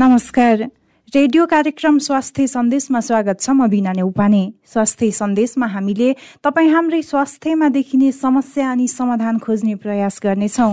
नमस्कार। रेडियो कार्यक्रम स्वास्थ्य सन्देशमा स्वागत छ म बिना नेउपाने। स्वास्थ्य सन्देशमा हामीले तपाईँ हाम्रै स्वास्थ्यमा देखिने समस्या अनि समाधान खोज्ने प्रयास गर्नेछौँ।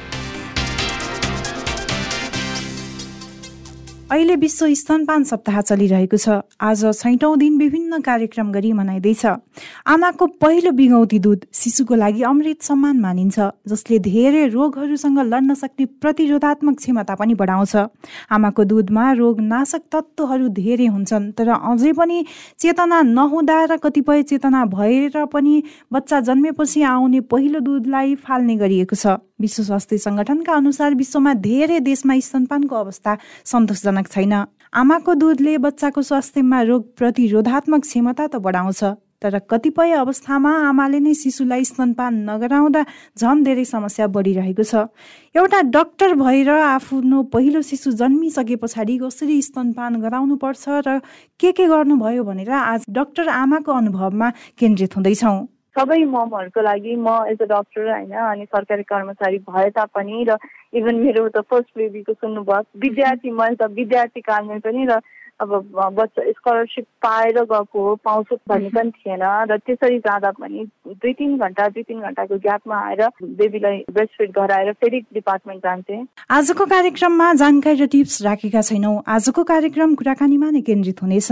अहिले विश्व स्तनपान सप्ताह चलिरहेको छ। आज छैटौँ दिन विभिन्न कार्यक्रम गरी मनाइँदैछ। आमाको पहिलो बिगौती दुध शिशुको लागि अमृत सम्मान मानिन्छ जसले धेरै रोगहरूसँग लड्न सक्ने प्रतिरोधात्मक क्षमता पनि बढाउँछ। आमाको दुधमा रोग नाशक तत्त्वहरू धेरै हुन्छन् तर अझै पनि चेतना नहुँदा र कतिपय चेतना भएर पनि बच्चा जन्मेपछि आउने पहिलो दुधलाई फाल्ने गरिएको छ। विश्व स्वास्थ्य सङ्गठनका अनुसार विश्वमा धेरै देशमा स्तनपानको अवस्था सन्तोषजनक छैन। आमाको दुधले बच्चाको स्वास्थ्यमा रोग प्रतिरोधात्मक क्षमता त बढाउँछ तर कतिपय अवस्थामा आमाले नै शिशुलाई स्तनपान नगराउँदा झन् धेरै समस्या बढिरहेको छ। एउटा डक्टर भएर आफ्नो पहिलो शिशु जन्मिसके पछाडि कसरी स्तनपान गराउनु पर्छ र के के गर्नुभयो भनेर आज डक्टर आमाको अनुभवमा केन्द्रित हुँदैछौँ। सबै ममहरूको लागि म एज अ डक्टर होइन अनि सरकारी कर्मचारी भए तापनि र इभन मेरो त फर्स्ट बेबीको सुन्नुभयो। विद्यार्थी मैले त विद्यार्थी कालमै पनि र अब बच्चा स्कलरसिप पाएर गएको हो पाउँछु भन्ने पनि थिएन। र त्यसरी जाँदा पनि दुई तिन घन्टा दुई तिन घन्टाको ग्यापमा आएर बेबीलाई ब्रेस्ट फिड गराएर फेरि डिपार्टमेन्ट जान्थेँ। आजको कार्यक्रममा जानकारी र टिप्स राखेका छैनौँ। आजको कार्यक्रम कुराकानीमा नै केन्द्रित हुनेछ।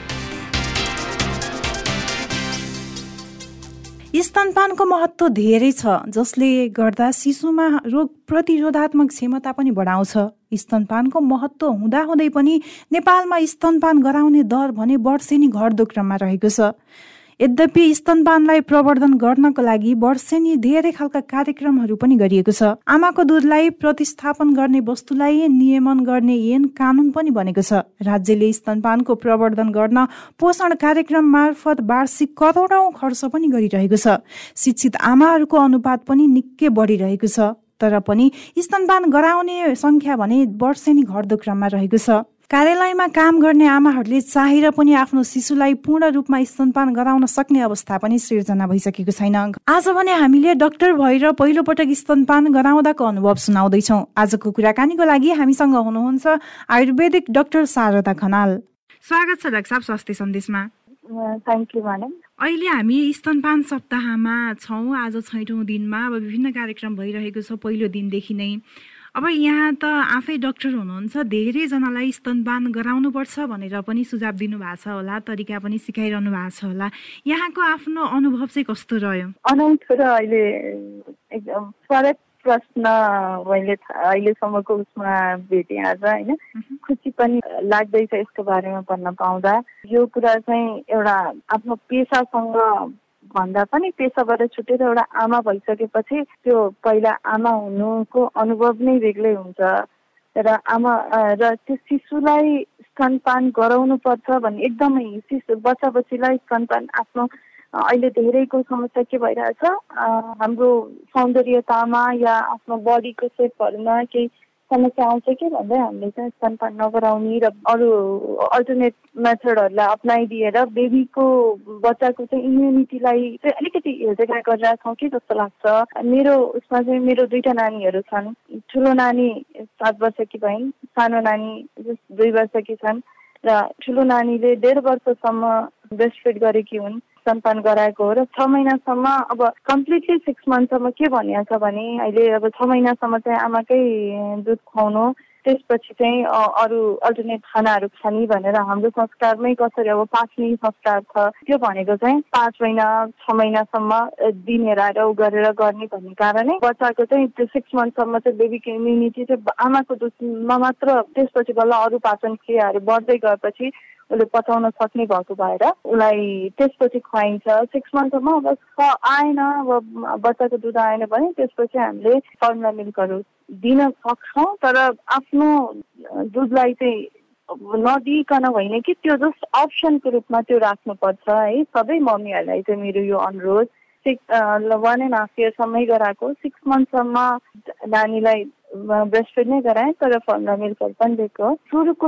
स्तनपानको महत्त्व धेरै छ जसले गर्दा शिशुमा रोग प्रतिरोधात्मक क्षमता पनि बढाउँछ। स्तनपानको महत्त्व हुँदाहुँदै पनि नेपालमा स्तनपान गराउने दर भने वर्षेनी घट्दो क्रममा रहेको छ। यद्यपि स्तनपानलाई प्रवर्धन गर्नको लागि वर्षेनी धेरै खालका कार्यक्रमहरू पनि गरिएको छ। आमाको दुधलाई प्रतिस्थापन गर्ने वस्तुलाई नियमन गर्ने ऐन कानुन पनि बनेको छ। राज्यले स्तनपानको प्रवर्धन गर्न पोषण कार्यक्रम मार्फत वार्षिक करोडौँ खर्च पनि गरिरहेको छ। शिक्षित आमाहरूको अनुपात पनि निकै बढिरहेको छ। तर पनि स्तनपान गराउने सङ्ख्या भने वर्षेनी घट्दो क्रममा रहेको छ। कार्यालयमा काम गर्ने आमाहरूले चाहेर पनि आफ्नो शिशुलाई पूर्ण रूपमा स्तनपान गराउन सक्ने अवस्था पनि सिर्जना भइसकेको छैन। आज भने हामीले डाक्टर भएर पहिलो पटक स्तनपान गराउँदाको अनुभव सुनाउँदैछौँ। आजको कुराकानीको लागि हामीसँग हुनुहुन्छ आयुर्वेदिक डाक्टर शारदा खनाल। स्वागत छ डाक्टर साहब स्वास्थ्य सन्देशमा। अहिले हामी स्तनपान सप्ताहमा छौँ आज छैटौँ दिनमा अब विभिन्न कार्यक्रम भइरहेको छ पहिलो दिनदेखि नै। अब यहाँ त आफै डक्टर हुनुहुन्छ धेरैजनालाई स्तनपान गराउनुपर्छ भनेर पनि सुझाव दिनुभएको छ होला तरिका पनि सिकाइरहनु भएको छ होला। यहाँको आफ्नो अनुभव चाहिँ कस्तो रह्यो? अनौठो र अहिले एकदम प्रश्न मैले अहिलेसम्मको उसमा भेटेँ आज होइन? खुसी पनि लाग्दैछ यसको बारेमा भन्न पाउँदा। यो कुरा चाहिँ एउटा आफ्नो पेसासँग भन्दा पनि पेसाबाट छुटेर एउटा आमा भइसकेपछि त्यो पहिला आमा हुनुको अनुभव नै बेग्लै हुन्छ। र आमा र त्यो शिशुलाई स्तनपान गराउनु पर्छ भन्ने एकदमै शिशु बच्चा बच्चीलाई स्तनपान आफ्नो अहिले धेरैको समस्या के भइरहेछ हाम्रो सौन्दर्यतामा या आफ्नो बडीको सेपहरूमा केही समस्या आउँछ कि भन्दै हामीले चाहिँ स्तनपान नगराउने र अरू अल्टरनेट मेथडहरूलाई अप्नाइदिएर बेबीको बच्चाको चाहिँ इम्युनिटीलाई चाहिँ अलिकति हेरदेख गरिरहेको छौँ कि जस्तो लाग्छ। मेरो उसमा चाहिँ मेरो दुईवटा नानीहरू छन्। ठुलो नानी सात वर्षकी भइन् सानो नानी दुई वर्षकी छन् र ठुलो नानीले डेढ वर्षसम्म ब्रेस्ट फिड गरेकी हुन्। स्तनपान गराएको हो र छ महिनासम्म अब कम्प्लिटली सिक्स मन्थसम्म के भनिएको छ भने अहिले अब छ महिनासम्म चाहिँ आमाकै दुध खुवाउनु त्यसपछि चाहिँ अरू अल्टरनेट खानाहरू खाने भनेर हाम्रो संस्कारमै कसरी अब पाच्ने संस्कार छ त्यो भनेको चाहिँ पाँच महिना छ महिनासम्म दिन हेराएर उ गरेर गर्ने भन्ने कारणै बच्चाको चाहिँ त्यो सिक्स मन्थसम्म चाहिँ बेबीको इम्युनिटी चाहिँ आमाको दुधमा मात्र त्यसपछि बल्ल अरू पाचन क्रियाहरू बढ्दै गएपछि उसले पचाउन सक्ने भएको भएर उसलाई त्यसपछि खुवाइन्छ। सिक्स मन्थसम्म अब आएन अब बच्चाको दुध आएन भने त्यसपछि हामीले फर्मुला मिल्कहरू दिन सक्छौँ। तर आफ्नो दुधलाई चाहिँ नदिइकन होइन कि त्यो जस्ट अप्सनको रूपमा त्यो राख्नुपर्छ है। सबै मम्मीहरूलाई चाहिँ मेरो यो अनुरोध। सिक्स वान एन्ड हाफ इयरसम्मै गराएको। सिक्स मन्थसम्म नानीलाई ब्रेस्ट फिड नै गराएँ तर फर्मुला मिल्कहरू पनि दिएको सुरुको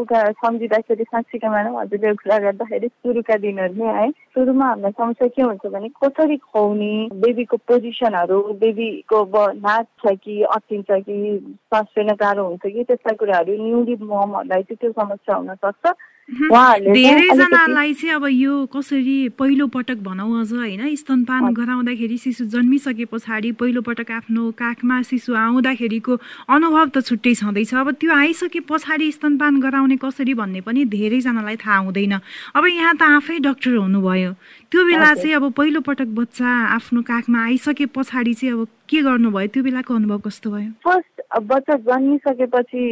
उका सम्झिँदाखेरि साँच्चीका म्याडम हजुरले कुरा गर्दाखेरि सुरुका दिनहरू नै आए। सुरुमा हामीलाई समस्या के हुन्छ भने कसरी खुवाउने बेबीको पोजिसनहरू बेबीको नाच छ कि अटिन्छ कि सास फेर्न गाह्रो हुन्छ कि त्यस्ता कुराहरू न्युली ममहरूलाई चाहिँ त्यो समस्या हुन सक्छ धेरैजनालाई चाहिँ अब यो कसरी पहिलो पटक भनौँ अझ होइन? स्तनपान गराउँदाखेरि शिशु जन्मिसके पछाडि पहिलो पटक आफ्नो काखमा शिशु आउँदाखेरिको अनुभव त छुट्टै छँदैछ। अब त्यो आइसके पछाडि स्तनपान गराउने कसरी भन्ने पनि धेरैजनालाई थाहा हुँदैन। अब यहाँ त आफै डक्टर हुनुभयो। त्यो बेला चाहिँ अब पहिलो पटक बच्चा आफ्नो काखमा आइसके पछाडि चाहिँ अब के गर्नुभयो? त्यो बेलाको अनुभव कस्तो भयो? फर्स्ट बच्चा जन्मिसकेपछि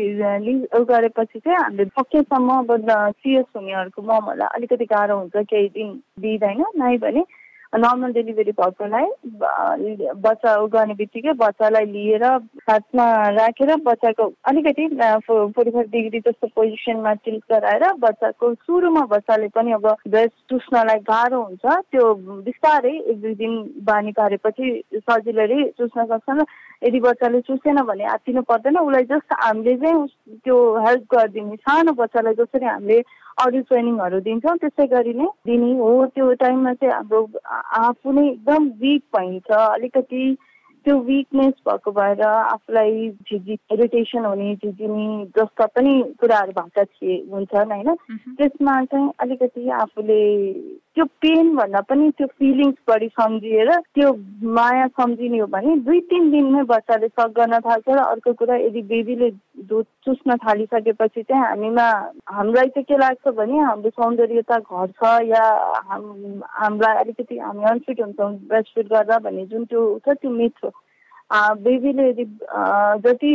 गरेपछि चाहिँ हामीले सकेसम्म अब सिएस हुनेहरूको ममहरूलाई अलिकति गाह्रो हुन्छ। केही दिन दिँदैन नै भने नर्मल डेलिभरी भएकोलाई बच्चा गर्ने बित्तिकै बच्चालाई लिएर हातमा राखेर बच्चाको अलिकति फोर्टी फाइभ डिग्री जस्तो पोजिसनमा टिल्ट गराएर बच्चाको सुरुमा बच्चाले पनि अब ब्रेस्ट चुस्नलाई गाह्रो हुन्छ। त्यो बिस्तारै एक दुई दिन बानी पारेपछि सजिलै चुस्न सक्छन् यदि बच्चाले चुसेन भने आत्तिनु पर्दैन। उसलाई जस्ट हामीले चाहिँ त्यो हेल्प गरिदिने सानो बच्चालाई जसरी हामीले अडियो ट्रेनिङहरू दिन्छौँ। त्यसै गरी नै दिने हो त्यो टाइममा चाहिँ हाम्रो आफू नै एकदम विक भइन्छ। अलिकति त्यो विकनेस भएको भएर आफूलाई झिझि इरिटेसन हुने झिझिनी जस्ता पनि कुराहरू भएका थिए हुन्छन् होइन त्यसमा चाहिँ अलिकति आफूले त्यो पेन भन्दा पनि त्यो फिलिङ्स बढी सम्झिएर त्यो माया सम्झिने हो भने दुई तिन दिनमै बच्चाले सक गर्न थाल्छ र अर्को कुरा यदि बेबीले दुध चुस्न थालिसकेपछि चाहिँ हामीमा हामीलाई चाहिँ के लाग्छ भने हाम्रो सौन्दर्यता घट्छ या हाम हामीलाई अलिकति हामी अनफिट हुन्छौँ ब्रेस्ट फिट गर्दा भन्ने जुन त्यो छ त्यो मिथ हो बेबीले यदि जति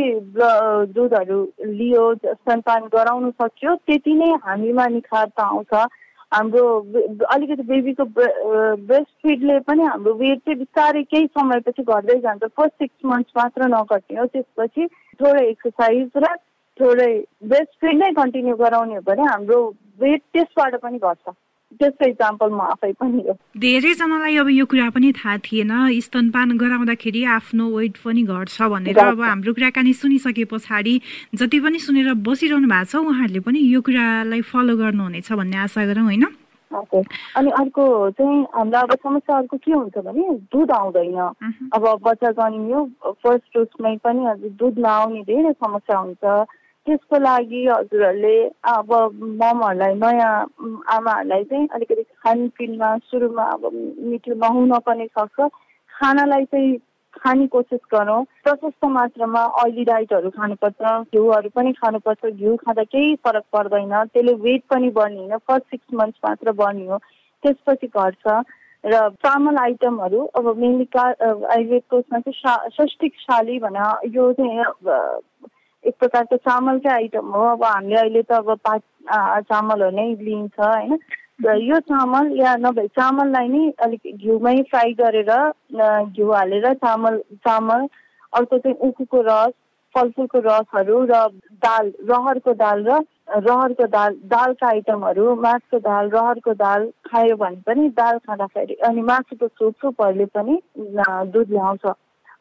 दुधहरू लियो स्तनपान गराउनु सक्यो त्यति नै हामीमा निखार त आउँछ। हाम्रो अलिकति बेबीको ब्रेस्ट फिडले पनि हाम्रो वेट चाहिँ बिस्तारै केही समयपछि घट्दै जान्छ। फर्स्ट सिक्स मन्थ्स मात्र नघट्ने हो त्यसपछि थोरै एक्सर्साइज र थोरै ब्रेस्ट फिड नै कन्टिन्यू गराउने हो भने हाम्रो वेट त्यसबाट पनि घट्छ। त्यसको इक्जाम्पल म आफै पनि हो। धेरैजनालाई अब यो कुरा पनि थाहा थिएन। स्तनपान गराउँदाखेरि आफ्नो वेट पनि घट्छ भनेर अब हाम्रो कुराकानी सुनिसके पछाडि जति पनि सुनेर बसिरहनु भएको छ उहाँहरूले पनि यो कुरालाई फलो गर्नुहुनेछ भन्ने आशा गरौँ होइन? अनि अर्को चाहिँ हाम्रो अब समस्या अर्को के हुन्छ भने दुध आउँदैन। अब बच्चा जन्मियो फर्स्ट डोजमै पनि दुध नआउने धेरै समस्या हुन्छ। त्यसको लागि हजुरहरूले अब ममहरूलाई नयाँ आमाहरूलाई चाहिँ अलिकति खानपिनमा सुरुमा अब मिठो नहुन पनि सक्छ। खानालाई चाहिँ खाने कोसिस गरौँ। प्रशस्त मात्रामा अइली डाइटहरू खानुपर्छ घिउहरू पनि खानुपर्छ। घिउ खाँदा केही फरक पर्दैन। त्यसले वेट पनि बढ्ने होइन फर्स्ट सिक्स मन्थ्स मात्र बढ्ने हो त्यसपछि घट्छ। र चामल आइटमहरू अब मेनली का आयुर्वेदको चाहिँ षष्टिक शाली भनेर यो चाहिँ एक प्रकारको चामलकै आइटम हो। अब हामीले अहिले त अब पाँच चामलहरू नै लिन्छ होइन? र यो चामल या नभए चामललाई नै अलिक घिउमै फ्राई गरेर घिउ हालेर चामल चामल अर्को चाहिँ उखुको रस फलफुलको रसहरू र दाल रहरको दाल र रहरको दाल दालका आइटमहरू मासुको दाल रहरको दाल खायो भने पनि दाल खाँदाखेरि अनि मासुको सुप सुपहरूले पनि दुध ल्याउँछ।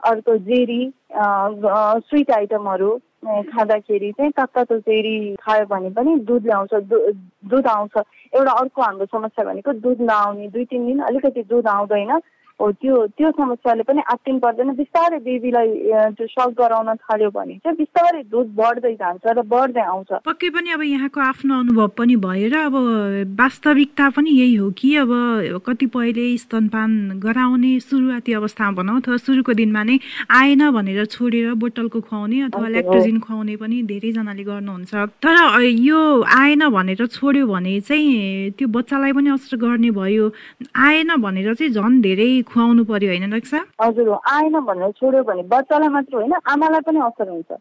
अर्को जेरी स्विट आइटमहरू खाँदाखेरि चाहिँ तातो चेरी खायो भने पनि दुध ल्याउँछ दुध आउँछ। एउटा अर्को हाम्रो समस्या भनेको दुध नआउने दुई तिन दिन अलिकति दुध आउँदैन। हो त्यो त्यो समस्याले पनि आत्तिनु पर्दैन। बिस्तारै बेबीलाई त्यो सक गराउन थाल्यो भने चाहिँ बिस्तारै दुध बढ्दै जान्छ र बढ्दै आउँछ। पक्कै पनि अब यहाँको आफ्नो अनुभव पनि भएर अब वास्तविकता पनि यही हो कि अब कतिपयले स्तनपान गराउने सुरुवाती अवस्थामा भनौँ अथवा सुरुको दिनमा नै आएन भनेर छोडेर बोतलको खुवाउने अथवा ल्याक्टोजिन खुवाउने पनि धेरैजनाले गर्नुहुन्छ। तर यो आएन भनेर छोड्यो भने चाहिँ त्यो बच्चालाई पनि असर गर्ने भयो। आएन भनेर चाहिँ झन् धेरै खुवाउनु पर्यो होइन डाक्टर साहब हजुर आएन भनेर छोड्यो भने बच्चालाई मात्र होइन आमालाई पनि असर हुन्छ।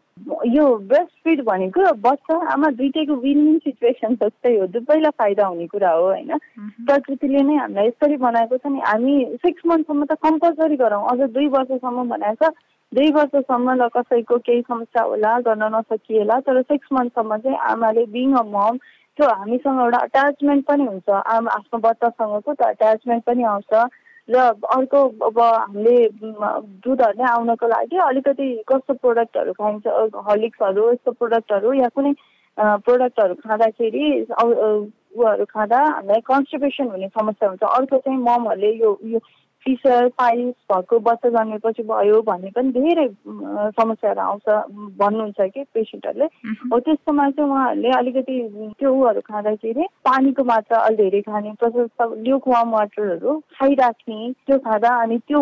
यो ब्रेस्ट फिड भनेको बच्चा आमा दुइटैको विन विन सिचुएसन जस्तै हो। दुवैलाई फाइदा हुने कुरा हो होइन? प्रकृतिले नै हामीलाई यसरी बनाएको छ नि। हामी सिक्स मन्थसम्म त कम्पलसरी गरौँ। अझ दुई वर्षसम्म बनाएको छ। दुई वर्षसम्म ल कसैको केही समस्या होला गर्न नसकिएला। तर सिक्स मन्थसम्म चाहिँ आमाले बिङ अ मम त्यो हामीसँग एउटा अट्याचमेन्ट पनि हुन्छ। आमा आफ्नो बच्चासँगको त अट्याचमेन्ट पनि आउँछ। र अर्को अब हामीले दुधहरू नै आउनको लागि अलिकति कस्तो प्रोडक्टहरू खाइन्छ हर्लिक्सहरू यस्तो प्रोडक्टहरू या कुनै प्रोडक्टहरू खाँदाखेरि उयोहरू खाँदा हामीलाई कन्स्टिपेसन हुने समस्या हुन्छ। अर्को चाहिँ ममहरूले यो यो फिसर पाइल्स भएको बच्चा जन्मेपछि भयो भन्ने पनि धेरै समस्याहरू आउँछ। भन्नुहुन्छ कि पेसेन्टहरूले। हो त्यस्तोमा चाहिँ उहाँहरूले अलिकति त्यो उहरू खाँदाखेरि पानीको मात्रा अलि धेरै खाने प्रशस्त ल्युक वार्म वाटरहरू खाइराख्ने त्यो खाँदा अनि त्यो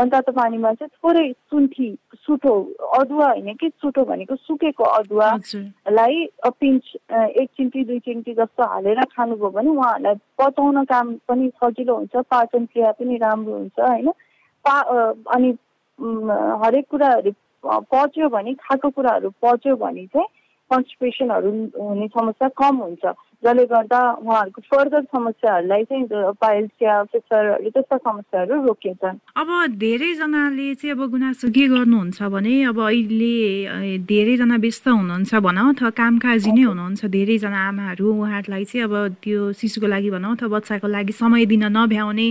मनतातो पानीमा चाहिँ थोरै सुन्थी सुठो अदुवा होइन कि सुठो भनेको सुकेको अदुवालाई पिन्च एक चिम्टी दुई चिम्टी जस्तो हालेर खानुभयो भने उहाँहरूलाई पचाउन काम पनि सजिलो हुन्छ पाचन क्रिया पनि राम्रो हुन्छ होइन? पा अनि हरेक कुराहरू पच्यो भने खाएको कुराहरू पच्यो भने चाहिँ कन्स्टिपेसनहरू हुने समस्या कम हुन्छ। जसले गर्दा उहाँहरूको फर्दर समस्याहरूलाई चाहिँ पाइल्सिया फिसरहरू त्यस्ता समस्याहरू रोकिन्छन्। अब धेरैजनाले चाहिँ अब गुनासो के गर्नुहुन्छ भने अब अहिले धेरैजना व्यस्त हुनुहुन्छ भनौँ अथवा कामकाजी नै हुनुहुन्छ धेरैजना आमाहरू उहाँहरूलाई चाहिँ अब त्यो शिशुको लागि भनौँ अथवा बच्चाको लागि समय दिन नभ्याउने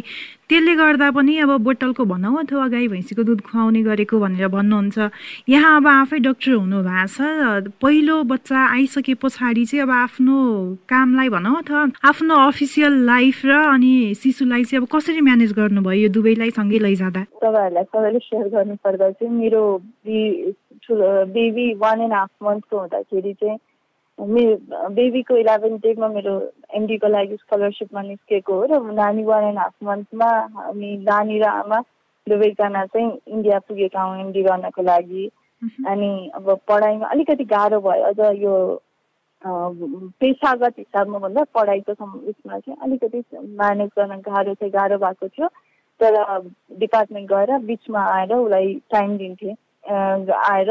त्यसले गर्दा पनि अब बोतलको भनौँ अथवा गाई भैँसीको दुध खुवाउने गरेको भनेर भन्नुहुन्छ। यहाँ अब आफै डक्टर हुनु भएको छ। पहिलो बच्चा आइसके पछाडि चाहिँ अब आफ्नो कामलाई भनौँ अथवा आफ्नो अफिसियल लाइफ र अनि शिशुलाई चाहिँ अब कसरी म्यानेज गर्नुभयो यो दुवैलाई सँगै लैजाँदा? तपाईँहरूलाई सबैले सेयर गर्नु पर्दा चाहिँ मेरो बेबी वान एन्ड हाफ मन्थको हुँदाखेरि चाहिँ मेरो बेबीको इलेभेन डेमा मेरो एमडीको लागि स्कलरसिपमा निस्केको हो र नानी वान एन्ड हाफ मन्थमा हामी नानी र आमा दुवैजना चाहिँ इन्डिया पुगेका हौँ एमडी गर्नको लागि। अनि अब पढाइमा अलिकति गाह्रो भयो अझ यो पेसागत हिसाबमा भन्दा पढाइको उसमा चाहिँ अलिकति म्यानेज गर्न गाह्रो चाहिँ गाह्रो भएको थियो। तर डिपार्टमेन्ट गएर बिचमा आएर उसलाई टाइम दिन्थेँ। आएर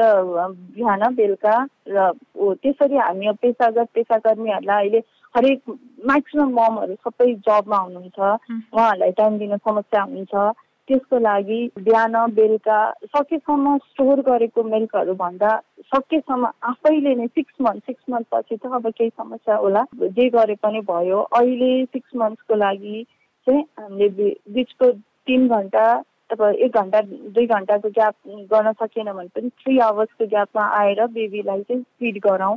बिहान बेलुका र त्यसरी हामी पेसागत पेसाकर्मीहरूलाई अहिले हरेक म्याक्सिमम् ममहरू सबै जबमा हुनुहुन्छ। उहाँहरूलाई टाइम दिन समस्या हुन्छ। त्यसको लागि बिहान बेलुका सकेसम्म स्टोर गरेको मिल्कहरू भन्दा सकेसम्म आफैले नै सिक्स मन्थ सिक्स मन्थ पछि त अब केही समस्या होला। जे गरे पनि भयो। अहिले सिक्स मन्थको लागि चाहिँ हामीले बिचको तिन घन्टा अब एक घन्टा दुई घन्टाको ग्याप गर्न सकेन भने पनि थ्री आवर्सको ग्यापमा आएर बेबीलाई चाहिँ फिड गराउँ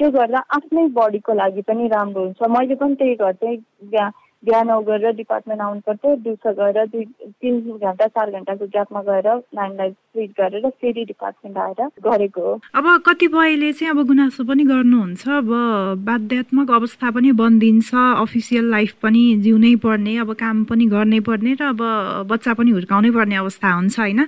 त्यो गर्दा आफ्नै बडीको लागि पनि राम्रो हुन्छ। मैले पनि त्यही गर्थेँ बिहान गरेर डिपार्टमेन्ट आउनु पर्थ्यो दिउँसो गएर दुई तिन घन्टा चार घन्टाको ग्यापमा गएर नानीलाई ट्रिट गरेर फेरि डिपार्टमेन्ट आएर गरेको हो। अब कतिपयले चाहिँ अब गुनासो पनि गर्नुहुन्छ अब बाध्यात्मक अवस्था पनि बनिदिन्छ अफिसियल लाइफ पनि जिउनै पर्ने अब काम पनि गर्नै पर्ने र अब बच्चा पनि हुर्काउनै पर्ने अवस्था हुन्छ होइन?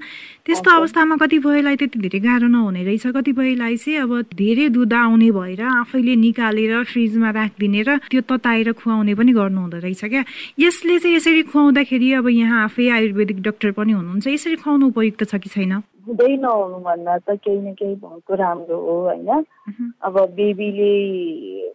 त्यस्तो अवस्थामा कतिपयलाई त्यति धेरै गाह्रो नहुने रहेछ। कतिपयलाई चाहिँ अब धेरै दुध आउने भएर आफैले निकालेर फ्रिजमा राखिदिने र त्यो तताएर खुवाउने पनि गर्नु हुँदो रहेछ क्या यसले चाहिँ यसरी खुवाउँदाखेरि अब यहाँ आफै आयुर्वेदिक डाक्टर पनि हुनुहुन्छ। यसरी खुवाउनु उपयुक्त छ कि छैन? हुँदै नहुनु भन्दा त केही न केही भएको राम्रो हो होइन? अब बेबीले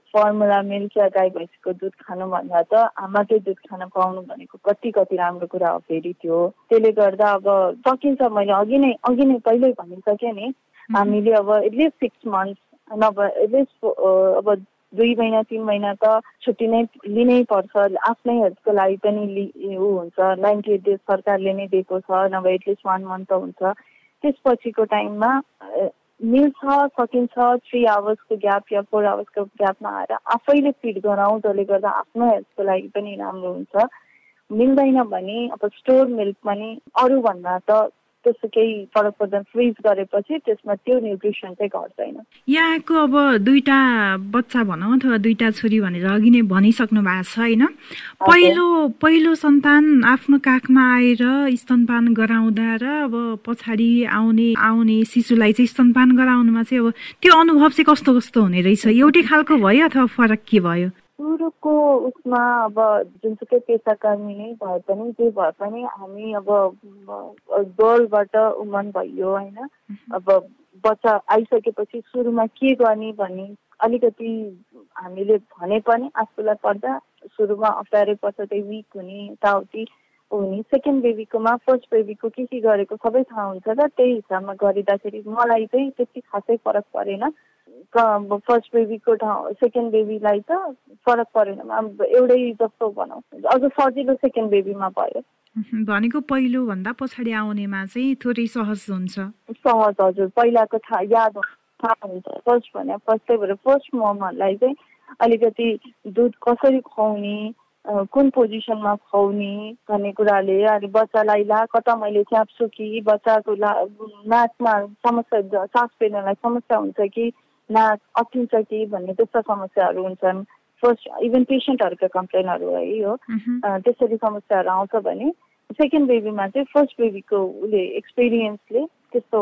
फर्मुला मिल्क या गाई भैँसीको दुध खानु भन्दा त आमाकै दुध खान पाउनु भनेको कति कति राम्रो कुरा हो फेरि त्यो। त्यसले गर्दा अब सकिन्छ मैले अघि नै अघि नै पहिल्यै भनिसकेँ नि हामीले अब एटलिस्ट सिक्स मन्थ नभए एटलिस्ट अब दुई महिना तिन महिना त छुट्टी नै लिनै पर्छ। आफ्नै हेल्थको लागि पनि ऊ हुन्छ। नाइन्टी एट डेज सरकारले नै दिएको छ नभए एटलिस्ट वान मन्थ त हुन्छ। त्यसपछिको टाइममा मिल्छ सकिन्छ थ्री आवर्सको ग्याप या फोर आवर्सको ग्यापमा आएर आफैले फिड गराउँ जसले गर्दा आफ्नो हेल्थको लागि पनि राम्रो हुन्छ। मिल्दैन भने अब स्टोर मिल्क पनि अरूभन्दा त त्यस्तो केही फरक पर्दैन। फ्रिज गरेपछि त्यसमा त्यो न्युट्रिसन चाहिँ घट्दैन। यहाँको अब दुईटा बच्चा भनौँ अथवा दुईटा छोरी भनेर अघि नै भनिसक्नु भएको छ होइन? पहिलो पहिलो सन्तान आफ्नो काखमा आएर स्तनपान गराउँदा र अब पछाडि आउने आउने शिशुलाई चाहिँ स्तनपान गराउनुमा चाहिँ अब त्यो अनुभव चाहिँ कस्तो कस्तो हुने रहेछ? एउटै खालको भयो अथवा फरक के भयो? सुरुको उसमा अब जुनसुकै पेसाकर्मी नै भए पनि जे भए पनि हामी अब गर्लबाट उमन भइयो होइन? अब बच्चा आइसकेपछि सुरुमा के गर्ने भन्ने अलिकति हामीले भने पनि आफूलाई पर्दा सुरुमा अप्ठ्यारै पर्छ त्यही विक हुने यताउति हुने। सेकेन्ड बेबीकोमा फर्स्ट बेबीको के के गरेको सबै थाहा हुन्छ र त्यही हिसाबमा गरिँदाखेरि मलाई चाहिँ त्यति खासै फरक परेन। फर्स्ट बेबीको ठाउँ सेकेन्ड बेबीलाई त फरक परेन। एउटै जस्तो भनौँ अझ सजिलो सेकेन्ड बेबीमा भयो। भनेको पहिलो भन्दा पछाडि आउनेमा चाहिँ थोरै सहज हुन्छ। सहज हजुर। पहिलाको थाहा याद थाहा हुन्छ। फर्स्ट भने फर्स्ट त्यही भएर फर्स्ट ममहरूलाई चाहिँ अलिकति दुध कसरी खुवाउने कुन पोजिसनमा खुवाउने भन्ने कुराले अनि बच्चालाई ला कता मैले च्याप्छु कि बच्चाको ला नाकमा समस्या सास फेर्नलाई समस्या हुन्छ कि अटिन्छ कि भन्ने त्यस्ता समस्याहरू हुन्छन्। फर्स्ट इभन पेसेन्टहरूका कम्प्लेनहरू है हो त्यसरी समस्याहरू आउँछ भने सेकेन्ड बेबीमा चाहिँ फर्स्ट बेबीको उसले एक्सपिरियन्सले त्यस्तो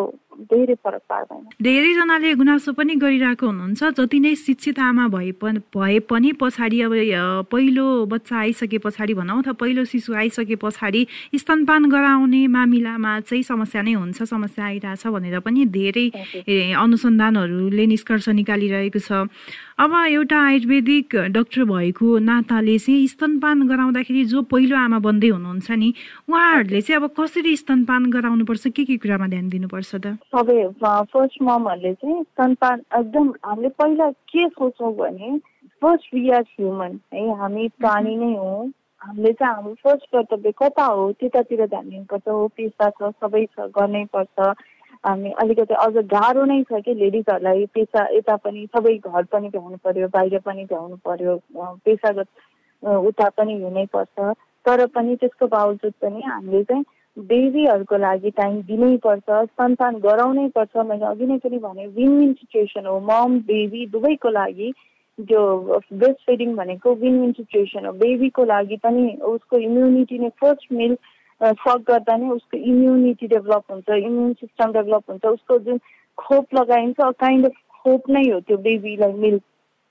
धेरै फरक पार्दैन। धेरैजनाले गुनासो पनि गरिरहेको हुनुहुन्छ। जति नै शिक्षित आमा भए पनि भए पनि पछाडि अब पहिलो बच्चा आइसके पछाडि भनौँ अथवा पहिलो शिशु आइसके पछाडि स्तनपान गराउने मामिलामा चाहिँ समस्या नै हुन्छ समस्या आइरहेछ भनेर पनि धेरै अनुसन्धानहरूले निष्कर्ष निकालिरहेको छ। अब एउटा आयुर्वेदिक डाक्टर भएको नाताले चाहिँ स्तनपान गराउँदाखेरि जो पहिलो आमा बन्दै हुनुहुन्छ नि उहाँहरूले चाहिँ अब कसरी स्तनपान गराउनुपर्छ? के के कुरामा ध्यान दिनुपर्छ त? सबै फर्स्ट ममहरूले चाहिँ स्तनपान एकदम हामीले पहिला के सोच्छौँ भने फर्स्ट वी आर ह्युमन है हामी प्राणी नै हो। हामीले चाहिँ हाम्रो फर्स्ट कर्तव्य कता हो? त्यतातिर ध्यान दिनुपर्छ हो पेसा छ सबै छ गर्नै पर्छ हामी अलिकति अझ गाह्रो नै छ कि लेडिजहरूलाई पेसा यता पनि सबै घर पनि भ्याउनु पर्यो बाहिर पनि भ्याउनु पर्यो पेसागत उता पनि हुनैपर्छ तर पनि त्यसको बावजुद पनि हामीले चाहिँ बेबीहरूको लागि टाइम दिनैपर्छ सन्तान गराउनै पर्छ। मैले अघि नै पनि भने विन विन सिचुएसन हो। मम बेबी दुवैको लागि त्यो ब्रेस्ट फिडिङ भनेको विन विन सिचुएसन हो। बेबीको लागि पनि उसको इम्युनिटी नै फर्स्ट मिल सक गर्दा नै उसको इम्युनिटी डेभलप हुन्छ इम्युन सिस्टम डेभलप हुन्छ उसको जुन खोप लगाइन्छ काइन्ड अफ खोप नै हो त्यो बेबीलाई मिल्क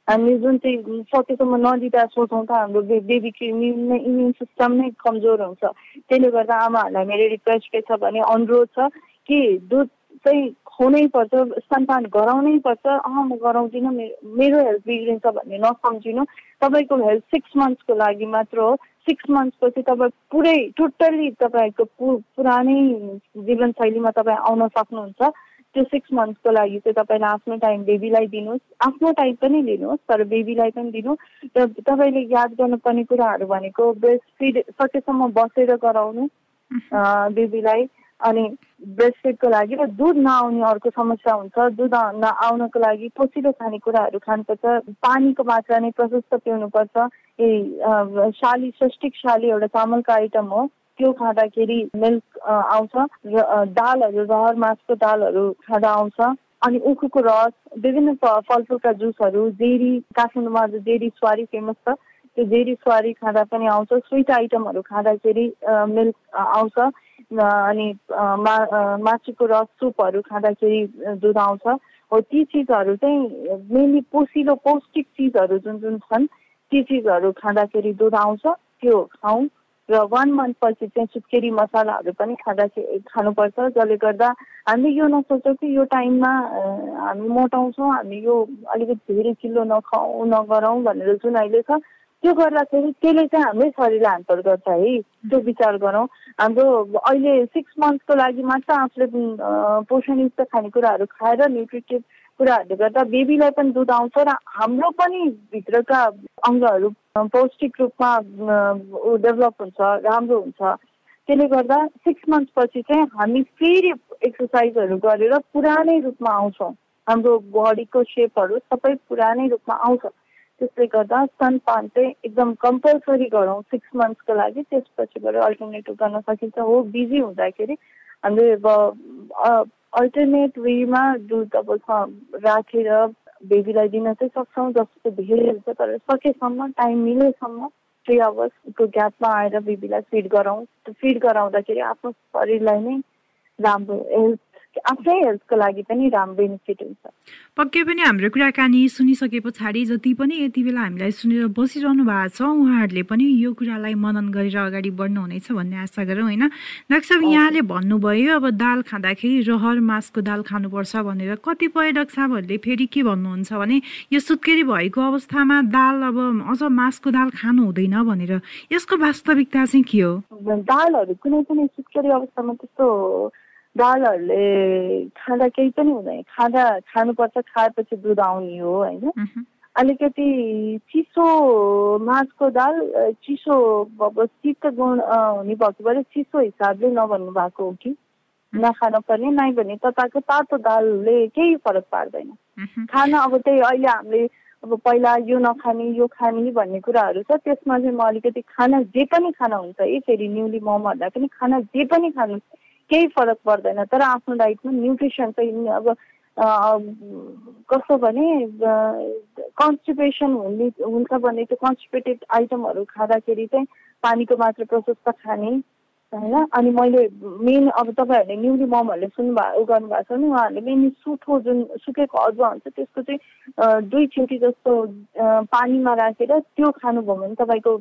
हामीले जुन चाहिँ सकेसम्म नदिँदा सोचौँ त हाम्रो बेबीको इम्युन इम्युन सिस्टम नै कमजोर हुन्छ। त्यसले गर्दा आमाहरूलाई मेरो रिक्वेस्ट के छ भने अनुरोध छ कि दुध चाहिँ खुनै पर्छ स्तनपान गराउनै पर्छ। अँ म गराउँदिनँ मेरो हेल्थ बिग्रिन्छ भन्ने नसम्झिनु। तपाईँको हेल्थ सिक्स मन्थ्सको लागि मात्र हो। सिक्स मन्थ्सपछि तपाईँ पुरै टोटल्ली तपाईँको पु पुरानै जीवनशैलीमा तपाईँ आउन सक्नुहुन्छ। त्यो सिक्स मन्थ्सको लागि चाहिँ तपाईँले आफ्नो टाइम बेबीलाई दिनुहोस्। आफ्नो टाइम पनि लिनुहोस् तर बेबीलाई पनि दिनु। र तपाईँले याद गर्नुपर्ने कुराहरू भनेको ब्रेस्ट फिड सकेसम्म बसेर गराउनु बेबीलाई अनि ब्रेस्ट फिडको लागि र दुध नआउने अर्को समस्या हुन्छ। दुध आउनको लागि पोसिलो खानेकुराहरू खानुपर्छ। पानीको मात्रा नै प्रशस्त पिउनुपर्छ। ए साली सष्टिक साली एउटा चामलको आइटम हो। त्यो खाँदाखेरि मिल्क आउँछ र दालहरू रहर मासको दालहरू खाँदा आउँछ। अनि उखुको रस विभिन्न फलफुलका जुसहरू जेरी काठमाडौँमा जेरी स्वारी फेमस छ। त्यो जेरी स्वारी खाँदा पनि आउँछ स्विट आइटमहरू खाँदाखेरि मिल्क आउँछ। अनि मा मासुको रस सुपहरू खाँदाखेरि दुध आउँछ। हो ती चिजहरू चाहिँ मेनली पोसिलो पौष्टिक चिजहरू जुन जुन छन् ती चिजहरू खाँदाखेरि दुध आउँछ त्यो खाउँ। र वान मन्थपछि चाहिँ सुत्केरी मसालाहरू पनि खाँदा खानुपर्छ जसले गर्दा हामीले यो नसोचौँ कि यो टाइममा हामी मोटाउँछौँ हामी यो अलिकति धेरै किलो नखाउँ नगराउँ भनेर जुन अहिले छ त्यो गर्दाखेरि त्यसले चाहिँ हाम्रै शरीरलाई हान्तर गर्छ है। त्यो विचार गरौँ। हाम्रो अहिले सिक्स मन्थको लागि मात्र आफूले पोषणयुक्त खानेकुराहरू खाएर न्युट्रिटिभ कुराहरूले गर्दा बेबीलाई पनि दुध आउँछ र हाम्रो पनि भित्रका अङ्गहरू पौष्टिक रूपमा डेभलप हुन्छ राम्रो हुन्छ। त्यसले गर्दा सिक्स मन्थपछि चाहिँ हामी फेरि एक्सर्साइजहरू गरेर पुरानै रूपमा आउँछौँ। हाम्रो बडीको सेपहरू सबै पुरानै रूपमा आउँछ। त्यसले गर्दा स्तनपान चाहिँ एकदम कम्पलसरी गरौँ सिक्स मन्थ्सको लागि त्यसपछिबाट अल्टरनेटिभ गर्न सकिन्छ हो बिजी हुँदाखेरि हामीले अब अल्टरनेट वेमा दुध अब राखेर बेबीलाई दिन चाहिँ सक्छौँ जस्तो धेरै हुन्छ तर सकेसम्म टाइम मिलेसम्म थ्री आवर्सको ग्यापमा आएर बेबीलाई फिड गराउँ फिड गराउँदाखेरि आफ्नो शरीरलाई नै राम्रो हेल्थ आफ्नै हेल्थको लागि पनि राम्रो बेनिफिट हुन्छ। पक्कै पनि हाम्रो कुराकानी सुनिसके पछाडि जति पनि यति बेला हामीलाई सुनेर बसिरहनु भएको छ उहाँहरूले पनि यो कुरालाई मनन गरेर अगाडि बढ्नुहुनेछ भन्ने आशा गरौँ होइन? डाक्टर साहब यहाँले भन्नुभयो अब दाल खाँदाखेरि रहर मासको दाल खानुपर्छ भनेर। कतिपय डाक्टर साहबहरूले फेरि के भन्नुहुन्छ भने यो सुत्केरी भएको अवस्थामा दाल अब अझ मासको दाल खानु हुँदैन भनेर। यसको वास्तविकता चाहिँ के हो? दालहरू कुनै पनि सुत्केरी अवस्थामा त्यस्तो दालहरूले खाँदा केही पनि हुँदैन खाँदा खानुपर्छ खाएपछि दुध आउने हो होइन अलिकति चिसो माछको दाल चिसो अब शीत गुण हुने भएको भएर चिसो हिसाबले नभन्नु भएको हो कि नखान पर्ने नै भने तपाईँको तातो दालले केही फरक पार्दैन खाना अब त्यही अहिले हामीले अब पहिला यो नखाने यो खाने भन्ने कुराहरू छ त्यसमा चाहिँ म अलिकति खाना जे पनि खाना हुन्छ है फेरि न्युली मोमोहरूलाई पनि खाना जे पनि खानु केही फरक पर्दैन तर आफ्नो डाइटमा न्युट्रिसन चाहिँ अब कस्तो भने कन्स्टिपेसन हुने हुन्छ भने त्यो कन्स्टिपेटेड आइटमहरू खाँदाखेरि चाहिँ पानीको मात्र प्रशस्त खाने होइन? अनि मैले मेन अब तपाईँहरूले न्युली ममहरूले सुन्नुभयो गर्नुभएको छ भने उहाँहरूले मेन सुठो जुन सुकेको अदुवा हुन्छ त्यसको चाहिँ दुई छिटी जस्तो पानीमा राखेर त्यो खानुभयो भने तपाईँको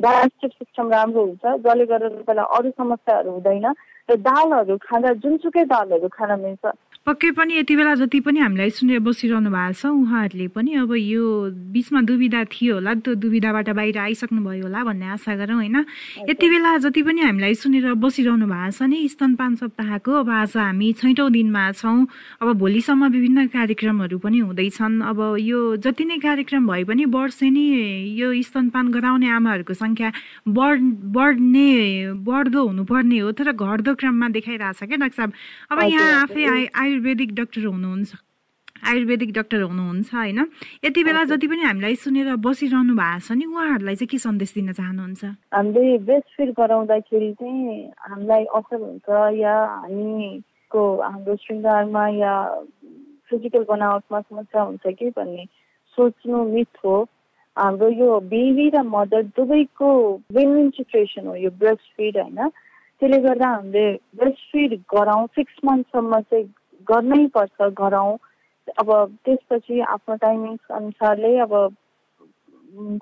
डाइजेस्टिभ सिस्टम राम्रो हुन्छ जसले गर्दा तपाईँलाई अरू समस्याहरू हुँदैन र दालहरू खाँदा जुनसुकै दालहरू खान मिल्छ। पक्कै पनि यति बेला जति पनि हामीलाई सुनेर बसिरहनु भएको छ उहाँहरूले पनि अब यो बिचमा दुविधा थियो होला त्यो दुविधाबाट बाहिर आइसक्नु भयो होला भन्ने आशा गरौँ होइन? यति बेला जति पनि हामीलाई सुनेर बसिरहनु भएको छ नि स्तनपान सप्ताहको अब आज हामी छैटौँ दिनमा छौँ अब भोलिसम्म विभिन्न कार्यक्रमहरू पनि हुँदैछन्। अब यो जति नै कार्यक्रम भए पनि वर्षे नै यो स्तनपान गराउने आमाहरूको सङ्ख्या बढ बढ्ने बढ्दो हुनुपर्ने हो तर घट्दो क्रममा देखाइरहेछ क्या डाक्टर साहब? अब यहाँ आफै आयु आयुर्वेदिक डक्टर हुनुहुन्छ आयुर्वेदिक डक्टर हुनुहुन्छ होइन? यति बेला जति पनि हामीलाई सुनेर बसिरहनु भएको छ नि उहाँहरूलाई चाहिँ के सन्देश दिन चाहनुहुन्छ? हामीले ब्रेस्ट फिड गराउँदाखेरि चाहिँ हामीलाई असर हुन्छ या हामीको हाम्रो श्रृङ्गारमा या फिजिकल बनावटमा समस्या हुन्छ कि भन्ने सोच्नु मिथ हो। हाम्रो यो बेबी र मदर दुवैको विन सिचुएसन हो यो ब्रेस्ट फिड होइन? त्यसले गर्दा हामीले ब्रेस्ट फिड गराउँ सिक्स मन्थसम्म चाहिँ गर्नै पर्छ गराउँ अब त्यसपछि आफ्नो टाइमिङ्स अनुसारले अब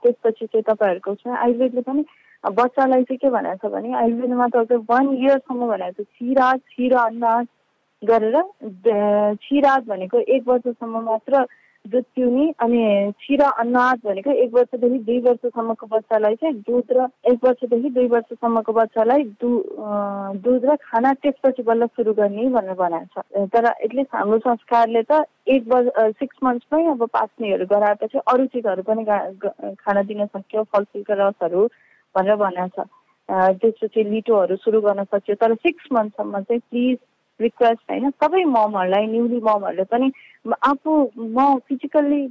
त्यसपछि चाहिँ तपाईँहरूको छ आयुर्वेदले पनि बच्चालाई चाहिँ के भनेको छ भने आयुर्वेदमा त वान इयरसम्म भनेको छ सिराज छिरा अन्दाज गरेर छिराज भनेको एक वर्षसम्म मात्र दुध पिउने अनि छिरा अन्नाज भनेको एक वर्षदेखि दुई वर्षसम्मको बच्चालाई चाहिँ दुध र एक वर्षदेखि दुई वर्षसम्मको बच्चालाई दु दुध र खाना त्यसपछि बल्ल सुरु गर्ने भनेर बनाएको छ। तर एटलिस्ट हाम्रो संस्कारले त एक वर्ष सिक्स मन्थमै अब पास्नेहरू गराएपछि अरू चिजहरू पनि खान दिन सक्यो फलफुलका रसहरू भनेर भनेको छ। त्यसपछि लिटोहरू सुरु गर्न सक्यो। तर सिक्स मन्थसम्म चाहिँ प्लिज रिक्वेस्ट होइन सबै ममहरूलाई न्युली ममहरूले पनि आफू म फिजिकल्ली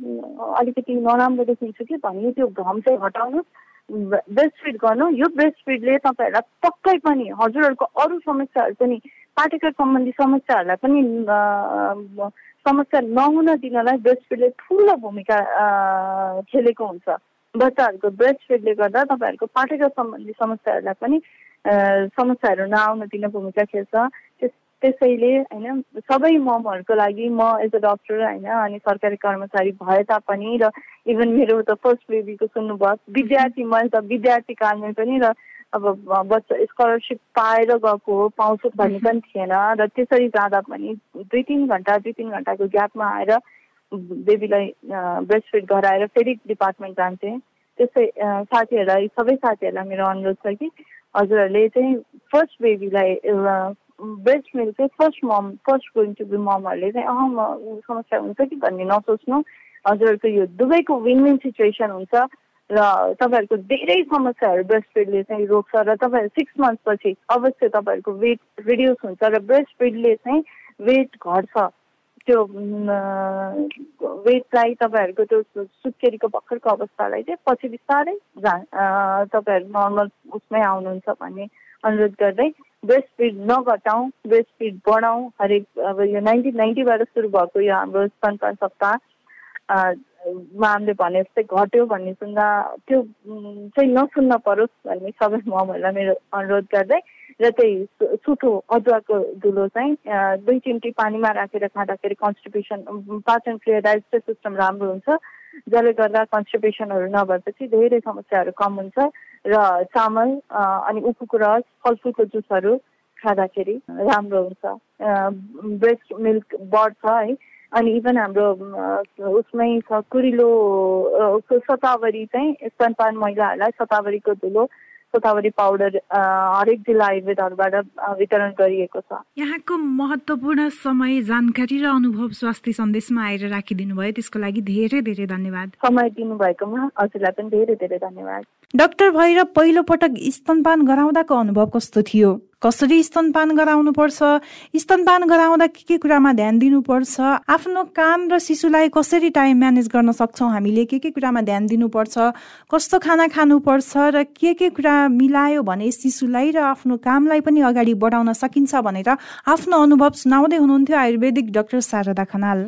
अलिकति नराम्रो देखिन्छु कि भन्ने त्यो घाम चाहिँ हटाउनु ब्रेस्ट फिड गर्नु। यो ब्रेस्ट फिडले तपाईँहरूलाई पक्कै पनि हजुरहरूको अरू समस्याहरू पनि पाठ्यक्रम सम्बन्धी समस्याहरूलाई पनि समस्या नहुन दिनलाई ब्रेस्ट फिडले ठुलो भूमिका खेलेको हुन्छ। बच्चाहरूको ब्रेस्ट फिडले गर्दा तपाईँहरूको पाठ्यक्रम सम्बन्धी समस्याहरूलाई पनि समस्याहरू नआउन दिन भूमिका खेल्छ। त्यसैले होइन सबै ममहरूको लागि म एज अ डक्टर होइन अनि सरकारी कर्मचारी भए तापनि र इभन मेरो त फर्स्ट बेबीको सुन्नुभयो विद्यार्थी मैले त विद्यार्थी कालमै पनि र अब बच्चा स्कलरसिप पाएर गएको हो पाउँछु भन्ने पनि थिएन र त्यसरी जाँदा पनि दुई तिन घन्टा दुई तिन घन्टाको ग्यापमा आएर बेबीलाई ब्रेस्ट फिड गराएर फेरि डिपार्टमेन्ट जान्थेँ। त्यसै साथीहरूलाई सबै साथीहरूलाई मेरो अनुरोध छ कि हजुरहरूले चाहिँ फर्स्ट बेबीलाई ब्रेस्ट मिल्क चाहिँ first mom first going to be ममहरूले चाहिँ अह म समस्या हुन्छ कि भन्ने नसोच्नु हजुरहरूको यो दुवैको विन विन सिचुएसन हुन्छ र तपाईँहरूको धेरै समस्याहरू ब्रेस्ट फिडले चाहिँ रोक्छ र तपाईँहरू सिक्स मन्थपछि अवश्य तपाईँहरूको वेट रिड्युस हुन्छ र ब्रेस्ट फिडले चाहिँ वेट घट्छ त्यो वेटलाई तपाईँहरूको त्यो सुत्केरीको भर्खरको अवस्थालाई चाहिँ पछि बिस्तारै तपाईँहरू नर्मल उसमै आउनुहुन्छ भन्ने अनुरोध गर्दै ब्रेस्ट फिड नघटाउँ ब्रेस्ट फिड बढाउँ हरेक अब यो नाइन्टिन नाइन्टीबाट सुरु भएको यो हाम्रो स्तनपान सप्ताह हामीले भने जस्तै घट्यो भन्ने सुन्दा त्यो चाहिँ नसुन्न परोस् भन्ने सबै ममहरूलाई मेरो अनुरोध गर्दै र त्यही सुठो अदुवाको धुलो चाहिँ दुई चिम्टी पानीमा राखेर खाँदाखेरि कन्स्टिपेसन पाचन क्रिया डाइजेस्टिभ सिस्टम राम्रो हुन्छ जसले गर्दा कन्स्टिपेसनहरू नभएपछि धेरै समस्याहरू कम हुन्छ र चामल अनि उखुको रस फलफुलको जुसहरू खाँदाखेरि राम्रो हुन्छ। ब्रेस्ट मिल्क बढ्छ है अनि इभन हाम्रो उसमै छ कुरिलो सतावरी चाहिँ स्तनपान महिलाहरूलाई सतावरीको धुलो गोदावरी पाउडर हरेक जिल्ला आयुर्वेदहरूबाट वितरण गरिएको छ। यहाँको महत्त्वपूर्ण समय जानकारी र अनुभव स्वास्थ्य सन्देशमा आएर राखिदिनु भयो त्यसको लागि धेरै धेरै धन्यवाद। समय दिनुभएकोमा हजुरलाई पनि धेरै धेरै धन्यवाद। डाक्टर भएर पहिलो पटक स्तनपान गराउँदाको अनुभव कस्तो थियो? कसरी स्तनपान गराउनुपर्छ? स्तनपान गराउँदा के के कुरामा ध्यान दिनुपर्छ? आफ्नो काम र शिशुलाई कसरी टाइम म्यानेज गर्न सक्छौँ? हामीले के के कुरामा ध्यान दिनुपर्छ? कस्तो खाना खानुपर्छ? र के के कुरा मिलायो भने शिशुलाई र आफ्नो कामलाई पनि अगाडि बढाउन सकिन्छ भनेर आफ्नो अनुभव सुनाउँदै हुनुहुन्थ्यो आयुर्वेदिक doctor Sharada Khanal.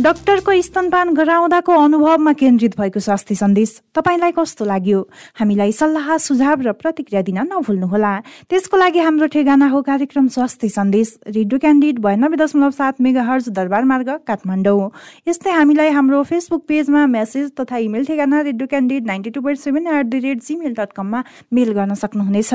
डाक्टरको स्तनपान गराउँदाको अनुभवमा केन्द्रित भएको स्वास्थ्य सन्देश तपाईँलाई कस्तो लाग्यो? हामीलाई सल्लाह सुझाव र प्रतिक्रिया दिन नभुल्नुहोला। त्यसको लागि हाम्रो ठेगाना हो कार्यक्रम स्वास्थ्य सन्देश रेडियो क्यान्डिड बयानब्बे दशमलव सात मेगा हर्ज दरबार मार्ग काठमाडौँ। यस्तै हामीलाई हाम्रो फेसबुक पेजमा मेसेज तथा इमेल ठेगाना radio candid ninety two point seven at the rate Gmail dot कममा मेल गर्न सक्नुहुनेछ।